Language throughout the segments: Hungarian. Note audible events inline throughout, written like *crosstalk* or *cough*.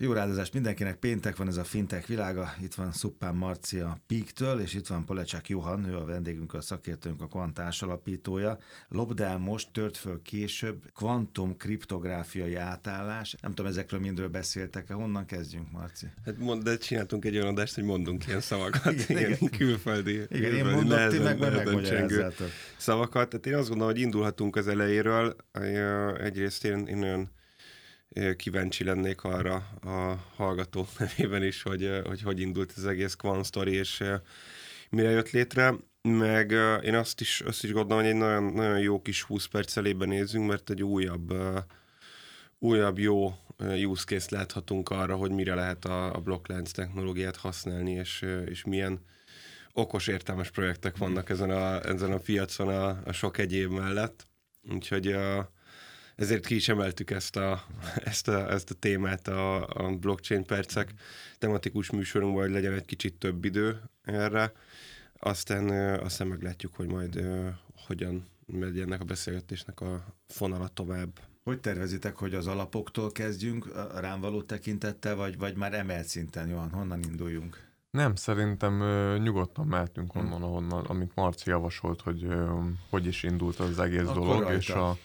Jó rádozást mindenkinek, péntek van ez a fintek világa, itt van Szuppán Marcia Píktől, és itt van Polecsák Johan, ő a vendégünk, a szakértőnk, a kvantás alapítója. Lobdál most, tört föl később, kvantum kriptográfiai átállás. Nem tudom, ezekről mindről beszéltek-e, honnan kezdjünk, Marci? Hát mond, de csináltunk egy olyan adást, hogy mondunk ilyen szavakat, igen, igen, igen. külföldi, igen, külföldi én mondom, ti meg megmagyarázzátok. Szavakat, tehát én azt gondolom, hogy indulhatunk az elejéről. Egyrészt én, én olyan kíváncsi lennék arra a hallgató *laughs* nevében is, hogy hogy, hogy indult az egész Quant Story, és mire jött létre. Meg én azt is, azt is gondolom, hogy egy nagyon, nagyon jó kis 20 perc elébe nézünk, mert egy újabb, újabb jó use case láthatunk arra, hogy mire lehet a, a blokklánc technológiát használni, és, és milyen okos, értelmes projektek vannak ezen a, ezen a piacon a, a sok egyéb mellett. Úgyhogy a, ezért ki is emeltük ezt a, *laughs* ezt a, ezt a témát a, a blockchain percek tematikus műsorunkban, hogy legyen egy kicsit több idő erre. Aztán, aztán meglátjuk, hogy majd hogyan megy ennek a beszélgetésnek a fonala tovább. Hogy tervezitek, hogy az alapoktól kezdjünk rám való tekintettel, vagy, vagy már emelt szinten, Johan, honnan induljunk? Nem, szerintem ö, nyugodtan mehetünk hm. onnan, ahonnan, amit Marci javasolt, hogy ö, hogy is indult az egész Akkor dolog, rajta. és a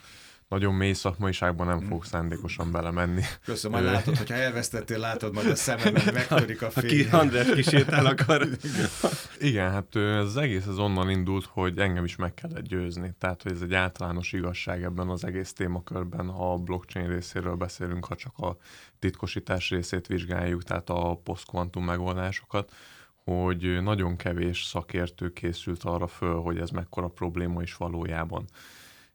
nagyon mély szakmaiságban nem fog szándékosan belemenni. Köszönöm, majd látod, hogyha elvesztettél, látod majd a szememben, *laughs* megtörik a fény. Aki András kisétál akar. *laughs* Igen, hát ez az egész az onnan indult, hogy engem is meg kellett győzni. Tehát, hogy ez egy általános igazság ebben az egész témakörben, ha a blockchain részéről beszélünk, ha csak a titkosítás részét vizsgáljuk, tehát a posztkvantum megoldásokat, hogy nagyon kevés szakértő készült arra föl, hogy ez mekkora probléma is valójában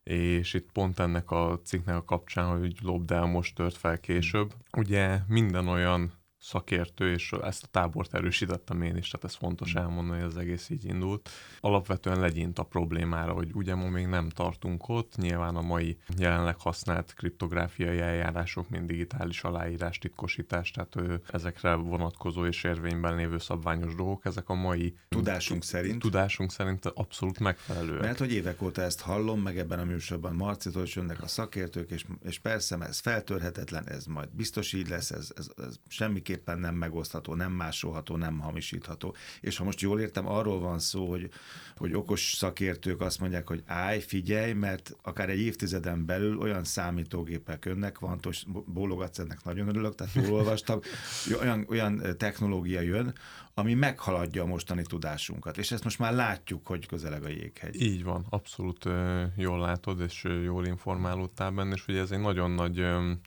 és itt pont ennek a cikknek a kapcsán, hogy Lobdell most tört fel később, ugye minden olyan szakértő, és ezt a tábort erősítettem én is, tehát ez fontos mm. elmondani, hogy az egész így indult. Alapvetően legyint a problémára, hogy ugye ma még nem tartunk ott, nyilván a mai jelenleg használt kriptográfiai eljárások, mint digitális aláírás, titkosítás, tehát ő, ezekre vonatkozó és érvényben lévő szabványos dolgok, ezek a mai tudásunk szerint tudásunk szerint abszolút megfelelőek. Mert hogy évek óta ezt hallom, meg ebben a műsorban Marcitól is jönnek a szakértők, és, és persze, ez feltörhetetlen, ez majd biztos így lesz, ez, ez, ez semmi semmiképpen nem megosztható, nem másolható, nem hamisítható. És ha most jól értem, arról van szó, hogy, hogy okos szakértők azt mondják, hogy állj, figyelj, mert akár egy évtizeden belül olyan számítógépek önnek van, hogy bólogatsz, ennek nagyon örülök, tehát jól olvastam, *laughs* olyan, olyan technológia jön, ami meghaladja a mostani tudásunkat. És ezt most már látjuk, hogy közeleg a jéghegy. Így van, abszolút jól látod, és jól informálódtál benne, és ugye ez egy nagyon nagy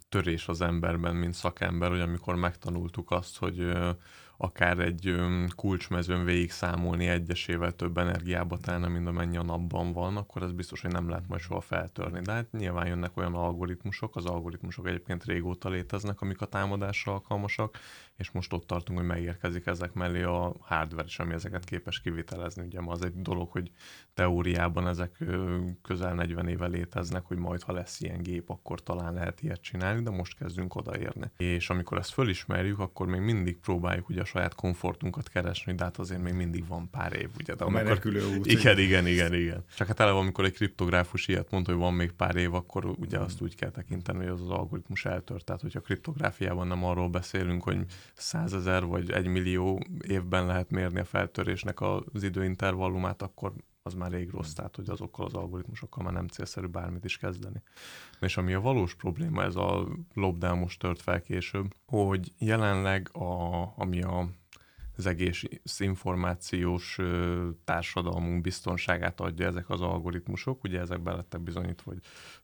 törés az emberben, mint szakember, hogy amikor megtanultuk azt, hogy akár egy kulcsmezőn végig számolni egyesével több energiába telne, mint amennyi a napban van, akkor ez biztos, hogy nem lehet majd soha feltörni. De hát nyilván jönnek olyan algoritmusok, az algoritmusok egyébként régóta léteznek, amik a támadásra alkalmasak, és most ott tartunk, hogy megérkezik ezek mellé a hardware is, ami ezeket képes kivitelezni. Ugye ma az egy dolog, hogy teóriában ezek közel 40 éve léteznek, hogy majd ha lesz ilyen gép, akkor talán lehet ilyet csinálni, de most kezdünk odaérni. És amikor ezt fölismerjük, akkor még mindig próbáljuk ugye saját komfortunkat keresni, de hát azért még mindig van pár év, ugye. De a amikor... menekülő út. Igen, igen, igen, igen. Csak hát eleve, amikor egy kriptográfus ilyet mond, hogy van még pár év, akkor ugye hmm. azt úgy kell tekinteni, hogy az az algoritmus eltört. Tehát, hogyha kriptográfiában nem arról beszélünk, hogy százezer vagy egy millió évben lehet mérni a feltörésnek az időintervallumát, akkor az már rég rossz, tehát hogy azokkal az algoritmusokkal már nem célszerű bármit is kezdeni. És ami a valós probléma, ez a lockdown most tört fel később, hogy jelenleg a, ami a az egész információs társadalmunk biztonságát adja ezek az algoritmusok, ugye ezek belettek bizonyítva,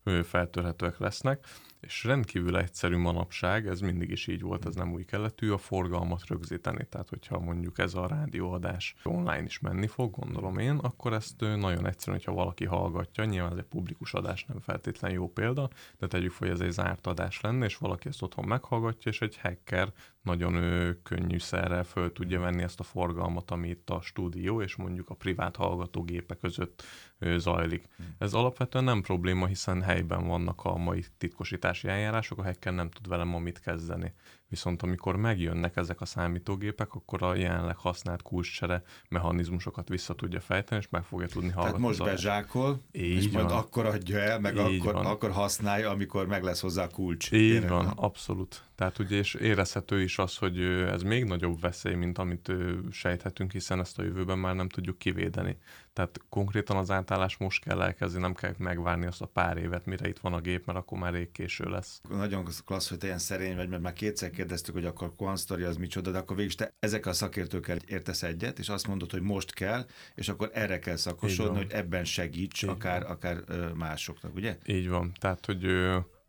hogy feltörhetőek lesznek, és rendkívül egyszerű manapság, ez mindig is így volt, ez nem új keletű, a forgalmat rögzíteni. Tehát, hogyha mondjuk ez a rádióadás online is menni fog, gondolom én, akkor ezt nagyon egyszerű, hogyha valaki hallgatja, nyilván ez egy publikus adás, nem feltétlen jó példa, de tegyük fel, hogy ez egy zárt adás lenne, és valaki ezt otthon meghallgatja, és egy hacker nagyon ő, könnyű szerrel föl tudja venni ezt a forgalmat, ami itt a stúdió és mondjuk a privát hallgatógépe között ő, zajlik. Hmm. Ez alapvetően nem probléma, hiszen helyben vannak a mai titkosítási eljárások, a hacker nem tud velem ma mit kezdeni. Viszont amikor megjönnek ezek a számítógépek, akkor a jelenleg használt kulcscsere mechanizmusokat vissza tudja fejteni, és meg fogja tudni hallgatni. Tehát most bezsákol, Így és van. majd akkor adja el, meg akkor, akkor használja, amikor meg lesz hozzá a kulcs. Így Én van, abszolút. Tehát ugye és érezhető is az, hogy ez még nagyobb veszély, mint amit sejthetünk, hiszen ezt a jövőben már nem tudjuk kivédeni. Tehát konkrétan az átállás most kell elkezdeni, nem kell megvárni azt a pár évet, mire itt van a gép, mert akkor már rég késő lesz. Nagyon klassz, hogy te ilyen szerény vagy, mert már kétszer kérdeztük, hogy akkor Quant az micsoda, de akkor végig te ezekkel a szakértőkkel értesz egyet, és azt mondod, hogy most kell, és akkor erre kell szakosodni, hogy ebben segíts, Így akár, van. akár másoknak, ugye? Így van. Tehát, hogy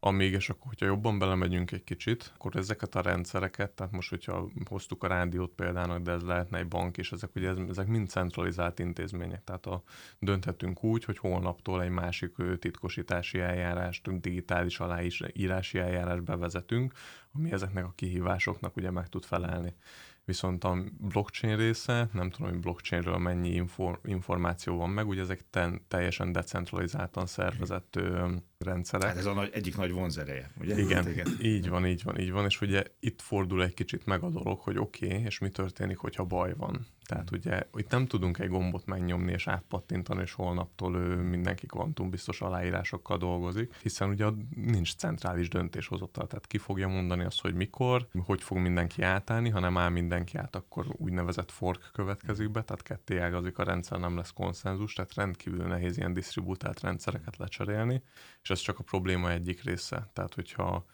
amíg, és akkor, hogyha jobban belemegyünk egy kicsit, akkor ezeket a rendszereket, tehát most, hogyha hoztuk a rádiót például, de ez lehetne egy bank is, ezek ugye ezek mind centralizált intézmények, tehát a, dönthetünk úgy, hogy holnaptól egy másik titkosítási eljárást, digitális aláírási eljárást bevezetünk, ami ezeknek a kihívásoknak ugye meg tud felelni. Viszont a blockchain része, nem tudom, hogy blockchainről mennyi infor, információ van meg, ugye ezek ten, teljesen decentralizáltan szervezett ö, rendszerek. Hát ez a nagy, egyik nagy vonzereje, ugye? Igen, hát igen, így van, így van, így van, és ugye itt fordul egy kicsit meg a dolog, hogy oké, okay, és mi történik, hogyha baj van. Tehát ugye itt nem tudunk egy gombot megnyomni és átpattintani, és holnaptól ő mindenki biztos aláírásokkal dolgozik, hiszen ugye nincs centrális döntéshozatal, tehát ki fogja mondani azt, hogy mikor, hogy fog mindenki átállni, ha nem áll mindenki át, akkor úgynevezett fork következik be, tehát ketté ágazik a rendszer, nem lesz konszenzus, tehát rendkívül nehéz ilyen disztribútált rendszereket lecserélni, és ez csak a probléma egyik része. Tehát, hogyha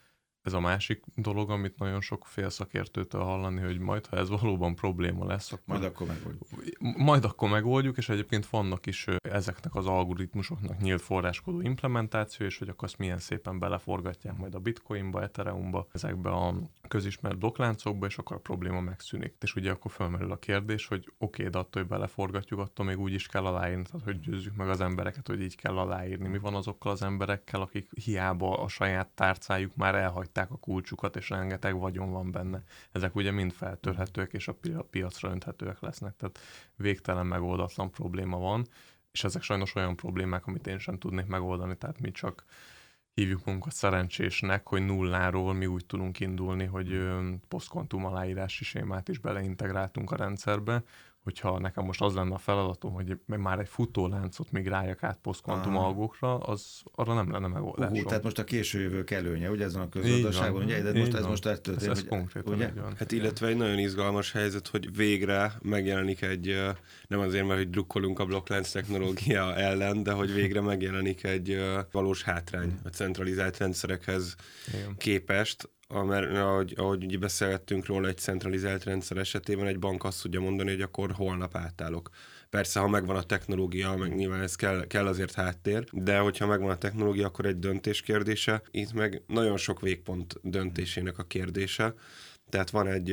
ez a másik dolog, amit nagyon sok fél szakértőtől hallani, hogy majd, ha ez valóban probléma lesz, akkor majd akkor megoldjuk. Majd akkor megoldjuk, és egyébként vannak is ezeknek az algoritmusoknak nyílt forráskodó implementáció, és hogy akkor azt milyen szépen beleforgatják majd a Bitcoinba, Ethereumba, ezekbe a közismert blokkláncokba, és akkor a probléma megszűnik. És ugye akkor felmerül a kérdés, hogy oké, okay, de attól, hogy beleforgatjuk, attól még úgy is kell aláírni, tehát hogy győzzük meg az embereket, hogy így kell aláírni. Mi van azokkal az emberekkel, akik hiába a saját tárcájuk már elhagy elhagyták a kulcsukat, és rengeteg vagyon van benne. Ezek ugye mind feltörhetőek, és a piacra önthetőek lesznek. Tehát végtelen megoldatlan probléma van, és ezek sajnos olyan problémák, amit én sem tudnék megoldani, tehát mi csak hívjuk magunkat szerencsésnek, hogy nulláról mi úgy tudunk indulni, hogy posztkontum aláírási sémát is beleintegráltunk a rendszerbe, hogyha nekem most az lenne a feladatom, hogy már egy futóláncot migráljak át posztkontum algókra, az arra nem lenne megoldás. Uh, tehát most a késő jövők előnye, ugye ezen a közgazdaságban, ugye? De most, ez most ettől ez, ez hogy, ugye? Hát illetve egy nagyon izgalmas helyzet, hogy végre megjelenik egy, nem azért, mert hogy drukkolunk a blokklánc technológia *laughs* ellen, de hogy végre megjelenik egy valós hátrány a centralizált rendszerekhez Igen. képest, mert ahogy, ahogy ugye beszélgettünk róla egy centralizált rendszer esetében, egy bank azt tudja mondani, hogy akkor holnap átállok. Persze, ha megvan a technológia, meg nyilván ez kell, kell azért háttér, de hogyha megvan a technológia, akkor egy döntés kérdése. Itt meg nagyon sok végpont döntésének a kérdése tehát van egy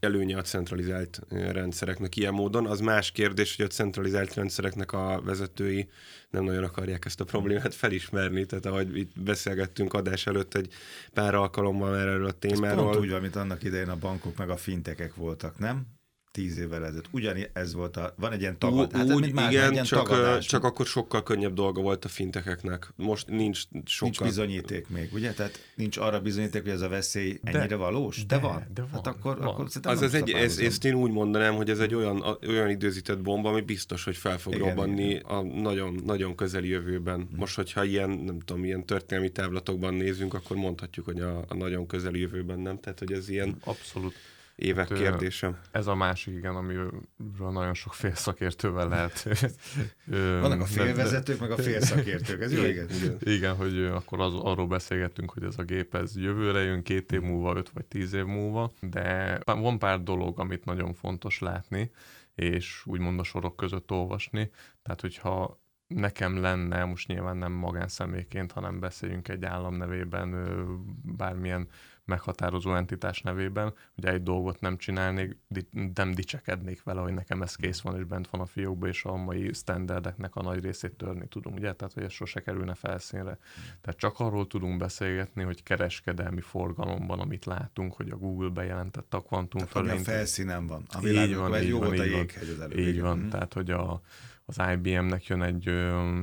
előnye a centralizált rendszereknek ilyen módon. Az más kérdés, hogy a centralizált rendszereknek a vezetői nem nagyon akarják ezt a problémát felismerni. Tehát ahogy itt beszélgettünk adás előtt egy pár alkalommal erről a témáról. Ez pont úgy van, mint annak idején a bankok meg a fintekek voltak, nem? Tíz évvel ezelőtt. Ugyan ez volt a, van egy ilyen tagad, hát úgy, más, igen, ilyen csak, tagadás. csak akkor sokkal könnyebb dolga volt a fintekeknek. Most nincs sokkal. Nincs bizonyíték még, ugye? Tehát nincs arra bizonyíték, hogy ez a veszély ennyire de, valós? De, de van. De van. Hát akkor, van. akkor az ez egy, ez, ezt én úgy mondanám, hogy ez egy olyan, a, olyan időzített bomba, ami biztos, hogy fel fog igen, robbanni igen. a nagyon, nagyon közeli jövőben. Hmm. Most, hogyha ilyen, nem tudom, ilyen történelmi távlatokban nézünk, akkor mondhatjuk, hogy a, a nagyon közeli jövőben nem. Tehát, hogy ez ilyen... Abszolút évek hát, kérdése. Ez a másik, igen, amiről nagyon sok félszakértővel lehet. *laughs* Vannak a félvezetők, meg a félszakértők, ez jó, igen. Igen, igen hogy akkor az, arról beszélgettünk, hogy ez a gép ez jövőre jön, két év múlva, öt vagy tíz év múlva, de van pár dolog, amit nagyon fontos látni, és úgymond a sorok között olvasni. Tehát, hogyha nekem lenne, most nyilván nem magánszemélyként, hanem beszéljünk egy állam nevében bármilyen meghatározó entitás nevében, hogy egy dolgot nem csinálnék, nem dicsekednék vele, hogy nekem ez kész van, és bent van a fiókban, és a mai standardeknek a nagy részét törni tudunk, ugye? Tehát, hogy ez sose kerülne felszínre. Tehát csak arról tudunk beszélgetni, hogy kereskedelmi forgalomban, amit látunk, hogy a Google bejelentette a kvantum tehát, a felszínen van. A így van, így jó van, így van, így van. Mm. Tehát, hogy a, az IBM-nek jön egy,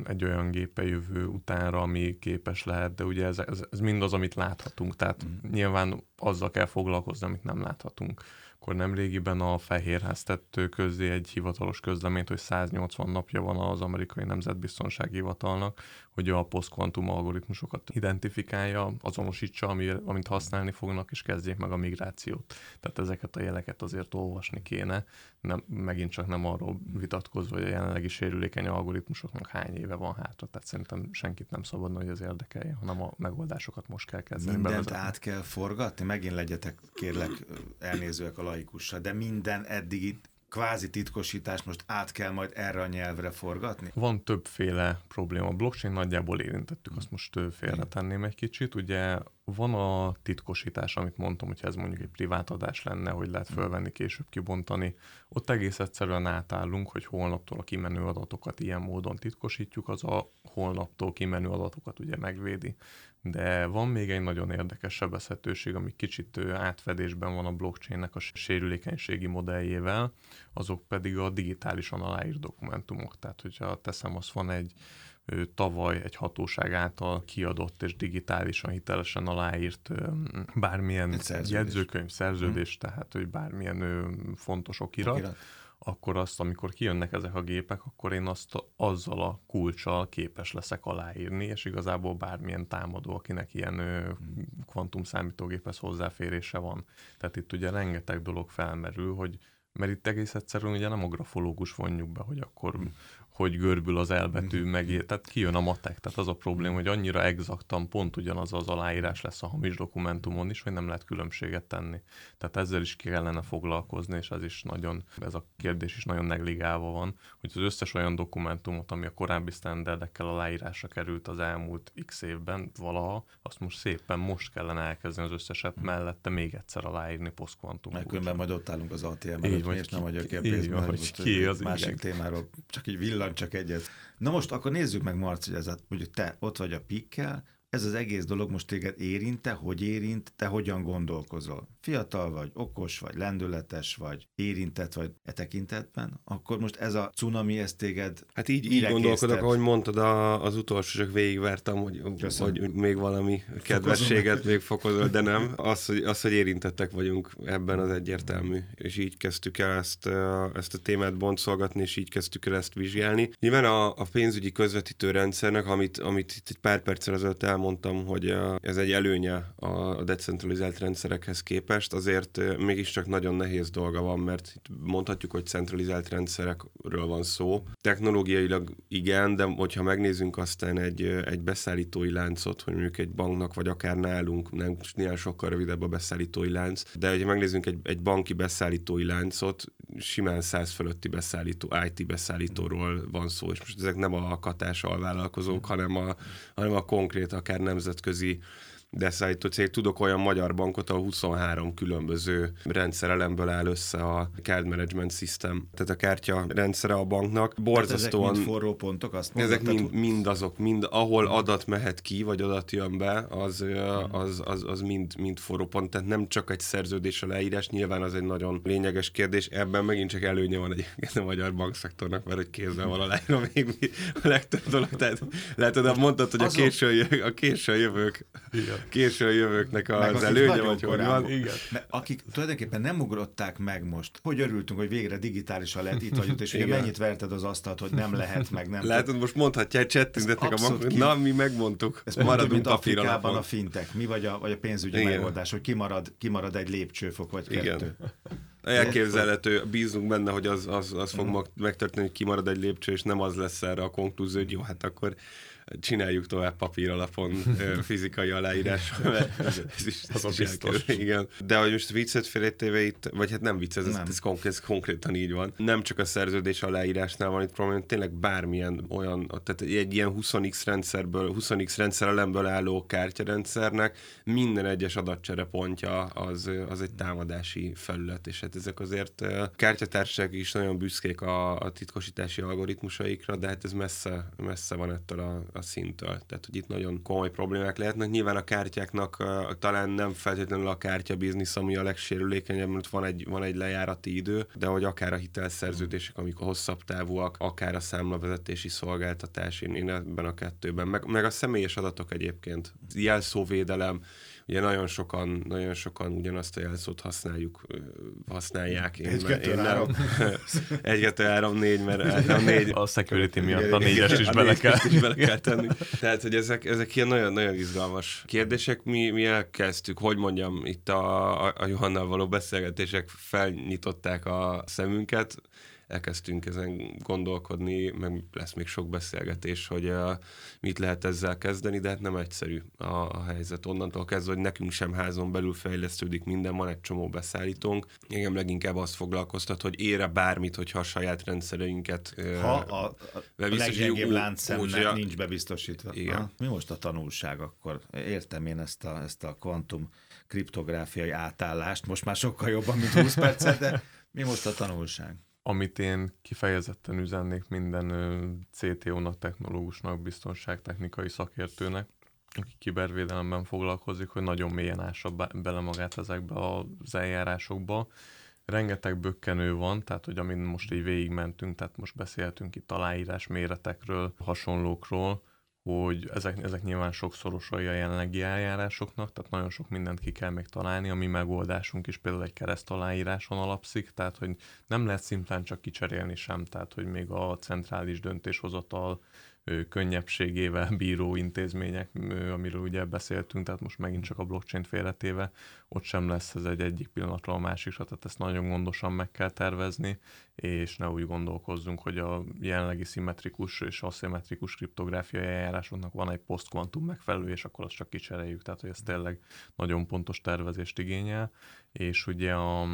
egy olyan gépe jövő utánra, ami képes lehet, de ugye ez, ez, ez mind az, amit láthatunk, tehát mm. nyilván azzal kell foglalkozni, amit nem láthatunk akkor nem régiben a Fehérház tett közzé egy hivatalos közleményt, hogy 180 napja van az amerikai nemzetbiztonsági hivatalnak, hogy a posztkvantum algoritmusokat identifikálja, azonosítsa, ami, amit használni fognak, és kezdjék meg a migrációt. Tehát ezeket a jeleket azért olvasni kéne, nem, megint csak nem arról vitatkozva, hogy a jelenlegi sérülékeny algoritmusoknak hány éve van hátra. Tehát szerintem senkit nem szabadna, hogy ez érdekelje, hanem a megoldásokat most kell kezdeni. Mindent bevezetni. át kell forgatni? Megint legyetek, kérlek, elnézőek a laikusra, de minden eddigi kvázi titkosítás most át kell majd erre a nyelvre forgatni? Van többféle probléma. A blockchain nagyjából érintettük, azt most félretenném egy kicsit. Ugye van a titkosítás, amit mondtam, hogy ez mondjuk egy privát adás lenne, hogy lehet fölvenni, később kibontani. Ott egész egyszerűen átállunk, hogy holnaptól a kimenő adatokat ilyen módon titkosítjuk, az a holnaptól kimenő adatokat ugye megvédi. De van még egy nagyon érdekes sebezhetőség, ami kicsit átfedésben van a blockchainnek a sérülékenységi modelljével, azok pedig a digitálisan aláírt dokumentumok. Tehát, hogyha teszem, az van egy tavaly egy hatóság által kiadott és digitálisan hitelesen aláírt bármilyen szerződés. jegyzőkönyv, szerződés, hmm. tehát hogy bármilyen fontos okirat, okirat, akkor azt, amikor kijönnek ezek a gépek, akkor én azt azzal a kulcsal képes leszek aláírni, és igazából bármilyen támadó, akinek ilyen hmm. kvantum számítógéphez hozzáférése van. Tehát itt ugye rengeteg dolog felmerül, hogy mert itt egész egyszerűen ugye nem a grafológus vonjuk be, hogy akkor hmm hogy görbül az elbetű, mhm. meg, tehát kijön a matek, tehát az a probléma, hogy annyira exaktan pont ugyanaz az aláírás lesz a hamis dokumentumon is, hogy nem lehet különbséget tenni. Tehát ezzel is kellene foglalkozni, és ez is nagyon, ez a kérdés is nagyon negligálva van, hogy az összes olyan dokumentumot, ami a korábbi standardekkel aláírásra került az elmúlt x évben valaha, azt most szépen most kellene elkezdeni az összeset mhm. mellette még egyszer aláírni posztkvantum. Mert különben majd ott állunk az ATM előtt, és nem adja ki a pénzt, hogy ki az másik igen. témáról, csak így villan csak egyet. Na most akkor nézzük meg, Marci, ez hogy te ott vagy a pikkel, ez az egész dolog most téged érinte, hogy érint, te hogyan gondolkozol? Fiatal vagy, okos vagy, lendületes vagy, érintett vagy e tekintetben, akkor most ez a cunami, ez téged Hát így, így gondolkodok, ahogy mondtad, a, az utolsó csak végigvertem, hogy, hogy még valami kedvességet még fokozol, de nem. Az hogy, az, hogy érintettek vagyunk ebben az egyértelmű. És így kezdtük el ezt, ezt a témát boncolgatni, és így kezdtük el ezt vizsgálni. Nyilván a, a pénzügyi közvetítő rendszernek, amit, amit itt egy pár perccel ezelőtt elmondtam, hogy ez egy előnye a decentralizált rendszerekhez képest, azért mégiscsak nagyon nehéz dolga van, mert mondhatjuk, hogy centralizált rendszerekről van szó. Technológiailag igen, de hogyha megnézzünk aztán egy, egy beszállítói láncot, hogy mondjuk egy banknak, vagy akár nálunk, nem néha sokkal rövidebb a beszállítói lánc, de hogyha megnézzünk egy, egy banki beszállítói láncot, simán száz fölötti beszállító, IT beszállítóról van szó, és most ezek nem a katás alvállalkozók, hanem a, hanem a konkrét, akár nemzetközi beszállító cég. Tudok olyan magyar bankot, ahol 23 különböző rendszerelemből áll össze a Card Management System, tehát a kártya rendszere a banknak. Borzasztóan... ezek mind forró pontok, azt mondod, Ezek mind, mind azok, mind ahol adat mehet ki, vagy adat jön be, az, az, az, az mind, mind forró pont. Tehát nem csak egy szerződés a leírás, nyilván az egy nagyon lényeges kérdés. Ebben megint csak előnye van egyébként a magyar bankszektornak, mert hogy kézzel van aláírva még a legtöbb dolog. Tehát lehet, hogy mondtad, hogy a késő, a késő jövők Igen késő jövőknek az előnye, vagy hogy van. Igen. Mert akik tulajdonképpen nem ugrották meg most, hogy örültünk, hogy végre digitálisan lehet itt vagyunk, és *laughs* ugye mennyit verted az asztalt, hogy nem lehet, meg nem. Lehet, hogy most mondhatják, csettintetnek a maguk. Na, mi megmondtuk. Ez maradunk mint Afrikában a fintek. Mi vagy a, vagy a pénzügyi Igen. megoldás, hogy kimarad, kimarad egy lépcsőfok, vagy kettő. Igen. Elképzelhető, bízunk benne, hogy az, az, az fog megtörténni, hogy kimarad egy lépcső, és nem az lesz erre a konklúzió, hogy jó, hát akkor csináljuk tovább papír alapon *laughs* fizikai aláírás. ez is, az a biztos. Igen. De hogy most viccet félretéve itt, vagy hát nem vicc, ez, nem. ez, konkrét, ez konkrétan így van. Nem csak a szerződés aláírásnál van itt probléma, tényleg bármilyen olyan, tehát egy ilyen 20x rendszerből, 20x rendszerelemből álló kártyarendszernek minden egyes adatcsere pontja az, az egy támadási felület, és hát ezek azért kártyatársaság is nagyon büszkék a, a titkosítási algoritmusaikra, de hát ez messze, messze van ettől a a szintől. Tehát, hogy itt nagyon komoly problémák lehetnek. Nyilván a kártyáknak uh, talán nem feltétlenül a kártya biznisz, ami a legsérülékenyebb, mert van egy, van egy lejárati idő, de hogy akár a hitelszerződések, amikor hosszabb távúak, akár a számlavezetési szolgáltatás, én, én ebben a kettőben, meg, meg a személyes adatok egyébként, jelszóvédelem, ugye nagyon sokan, nagyon sokan ugyanazt a jelszót használjuk, használják. Én, egy, kettő, én nem. *laughs* egy, kettő, három, négy, mert a *laughs* négy... A security miatt a négyes is bele kell. is bele kell tenni. Tehát, hogy ezek, ezek ilyen nagyon, nagyon izgalmas kérdések. Mi, mi elkezdtük, hogy mondjam, itt a, a Johannal való beszélgetések felnyitották a szemünket, elkezdtünk ezen gondolkodni, meg lesz még sok beszélgetés, hogy mit lehet ezzel kezdeni, de hát nem egyszerű a, a helyzet. Onnantól kezdve, hogy nekünk sem házon belül fejlesztődik minden, van egy csomó beszállítónk. Engem leginkább azt foglalkoztat, hogy ére bármit, hogyha a saját rendszereinket ha a, a, a leggyengébb láncszem úgy, nincs bebiztosítva. Igen. Ha? Mi most a tanulság akkor? Értem én ezt a, ezt a kvantum kriptográfiai átállást, most már sokkal jobban, mint 20 percet, de mi most a tanulság? Amit én kifejezetten üzennék minden CTO-nak, technológusnak, biztonságtechnikai szakértőnek, aki kibervédelemben foglalkozik, hogy nagyon mélyen ássa bele magát ezekbe az eljárásokba. Rengeteg bökkenő van, tehát hogy amin most így végigmentünk, tehát most beszéltünk itt aláírás méretekről, hasonlókról, hogy ezek, ezek nyilván sokszorosai a jelenlegi eljárásoknak, tehát nagyon sok mindent ki kell még találni, a mi megoldásunk is például egy kereszt aláíráson alapszik, tehát hogy nem lehet szimplán csak kicserélni sem, tehát hogy még a centrális döntéshozatal könnyebbségével bíró intézmények, amiről ugye beszéltünk, tehát most megint csak a blockchain félretéve, ott sem lesz ez egy egyik pillanatra a másikra, tehát ezt nagyon gondosan meg kell tervezni, és ne úgy gondolkozzunk, hogy a jelenlegi szimmetrikus és aszimmetrikus kriptográfiai eljárásoknak van egy posztkvantum megfelelő, és akkor azt csak kicseréljük, tehát hogy ez tényleg nagyon pontos tervezést igényel, és ugye a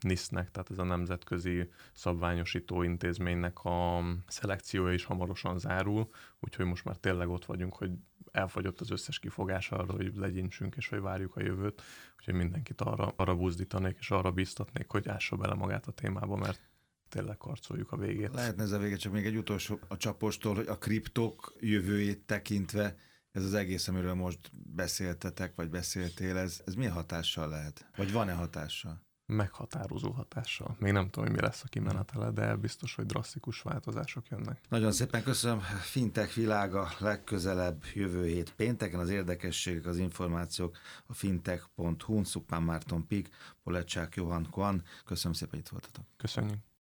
NISZ-nek, tehát ez a Nemzetközi Szabványosító Intézménynek a szelekciója is hamarosan zárul, úgyhogy most már tényleg ott vagyunk, hogy elfogyott az összes kifogás arra, hogy legyintsünk és hogy várjuk a jövőt, úgyhogy mindenkit arra, arra buzdítanék és arra biztatnék, hogy ássa bele magát a témába, mert tényleg karcoljuk a végét. Lehetne ez a vége, csak még egy utolsó a csapostól, hogy a kriptok jövőjét tekintve ez az egész, amiről most beszéltetek, vagy beszéltél, ez, ez milyen hatással lehet? Vagy van-e hatással? Meghatározó hatással. Még nem tudom, hogy mi lesz a kimenetele, de biztos, hogy drasztikus változások jönnek. Nagyon szépen köszönöm. Fintech világa legközelebb jövő hét pénteken. Az érdekességek, az információk a fintech.hu, Szupán Márton Pik, Polecsák Johan Kwan. Köszönöm szépen, hogy itt voltatok. Köszönjük.